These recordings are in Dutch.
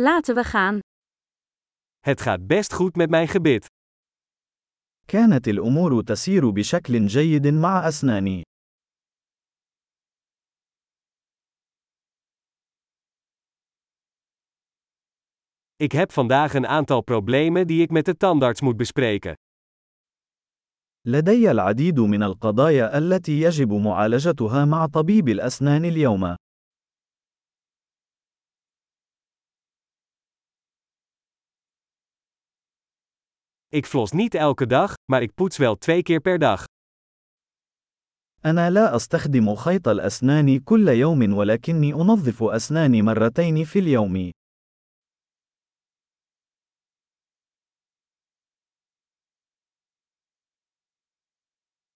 Laten we gaan. Het gaat best goed met mijn gebit. كانت الأمور تسير بشكل جيد مع أسناني. Ik heb vandaag een aantal problemen die ik met de tandarts moet bespreken. لدي العديد من القضايا التي يجب معالجتها مع طبيب الأسنان اليوم. Ik flos niet elke dag, maar ik poets wel twee keer per dag. أنا لا أستخدم خيط الأسنان كل يوم ولكني أنظف أسناني مرتين في اليوم.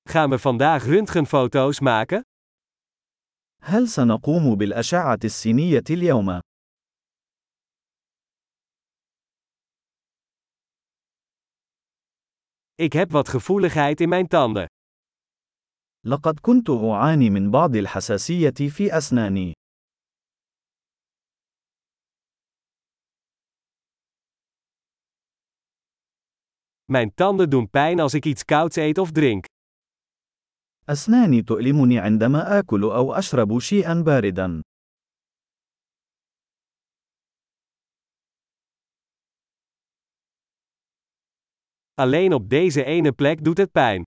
Gaan we vandaag röntgenfoto's maken? هل سنقوم بالأشعة السينية اليوم؟ Ik heb wat gevoeligheid in mijn tanden. لقد كنت أعاني من بعض الحساسية في أسناني. Mijn tanden doen pijn als ik iets kouds eet of drink. أسناني تؤلمني عندما آكل أو أشرب شيئا باردا. Alleen op deze ene plek doet het pijn.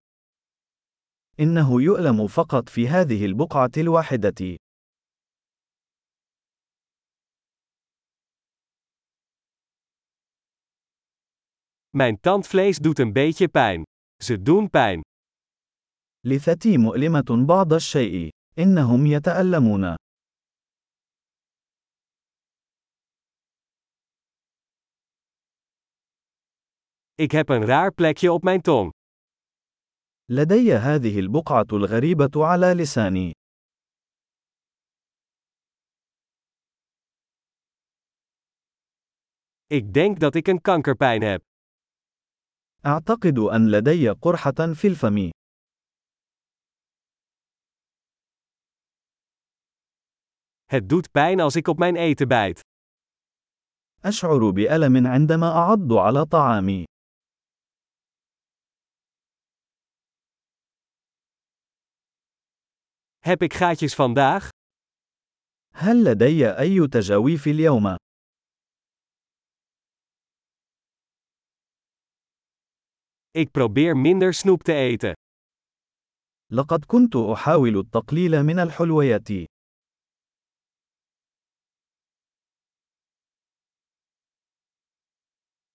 إنه يؤلم فقط في هذه البقعة الواحدة. Mijn tandvlees doet een beetje pijn. Ze doen pijn. لثتي مؤلمة بعض الشيء. إنهم يتألمون. Ik heb een raar plekje op mijn tong. لدي هذه البقعة الغريبة على لساني. Ik denk dat ik een kankerpijn heb. أعتقد أن لدي قرحة في الفم. Het doet pijn als ik op mijn eten bijt. أشعر بألم عندما أعض على طعامي. Heb ik gaatjes vandaag? هل لدي أي تجاويف اليوم؟ Ik probeer minder snoep te eten. لقد كنت أحاول التقليل من الحلويات.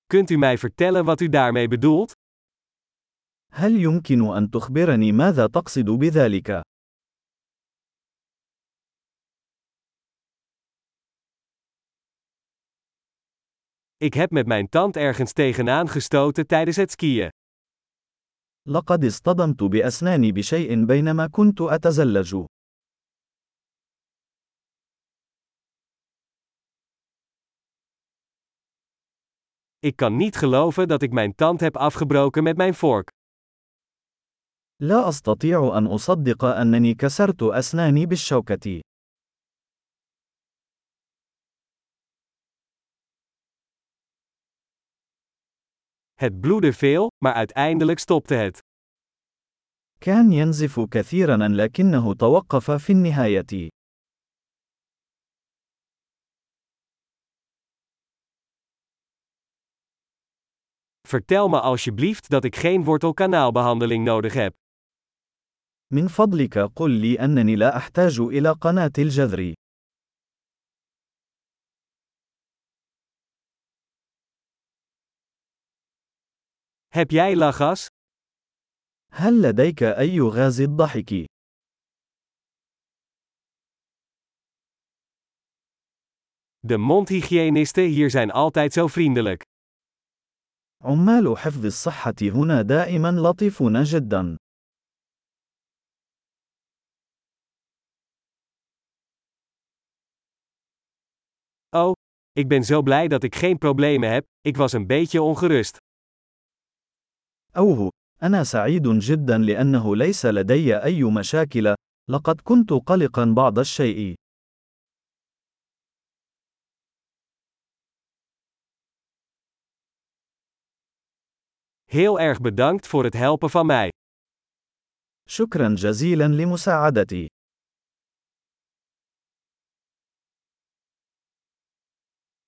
Kunt u mij vertellen wat u daarmee bedoelt? هل يمكن أن تخبرني ماذا تقصد بذلك؟ Ik heb met mijn tand ergens tegenaan gestoten tijdens het skiën. لقد اصطدمت بأسناني بشيء بينما كنت أتزلج. Ik kan niet geloven dat ik mijn tand heb afgebroken met mijn vork. لا أستطيع أن أصدق أنني كسرت أسناني بالشوكة. Het bloedde veel, maar uiteindelijk stopte het. كان ينزف كثيرا لكنه توقف في النهاية. Vertel me alsjeblieft dat ik geen wortelkanaalbehandeling nodig heb. من فضلك قل لي أنني لا أحتاج إلى قناة الجذر. Heb jij lachgas? هل لديك أي غاز الضحك؟ De mondhygiënisten hier zijn altijd zo vriendelijk. عمال حفظ الصحة هنا دائما لطيفون جدا. Oh, ik ben zo blij dat ik geen problemen heb, ik was een beetje ongerust. أوه، أنا سعيد جدا لأنه ليس لدي أي مشاكل، لقد كنت قلقا بعض الشيء. Heel erg bedankt voor het helpen van mij. شكرا جزيلا لمساعدتي.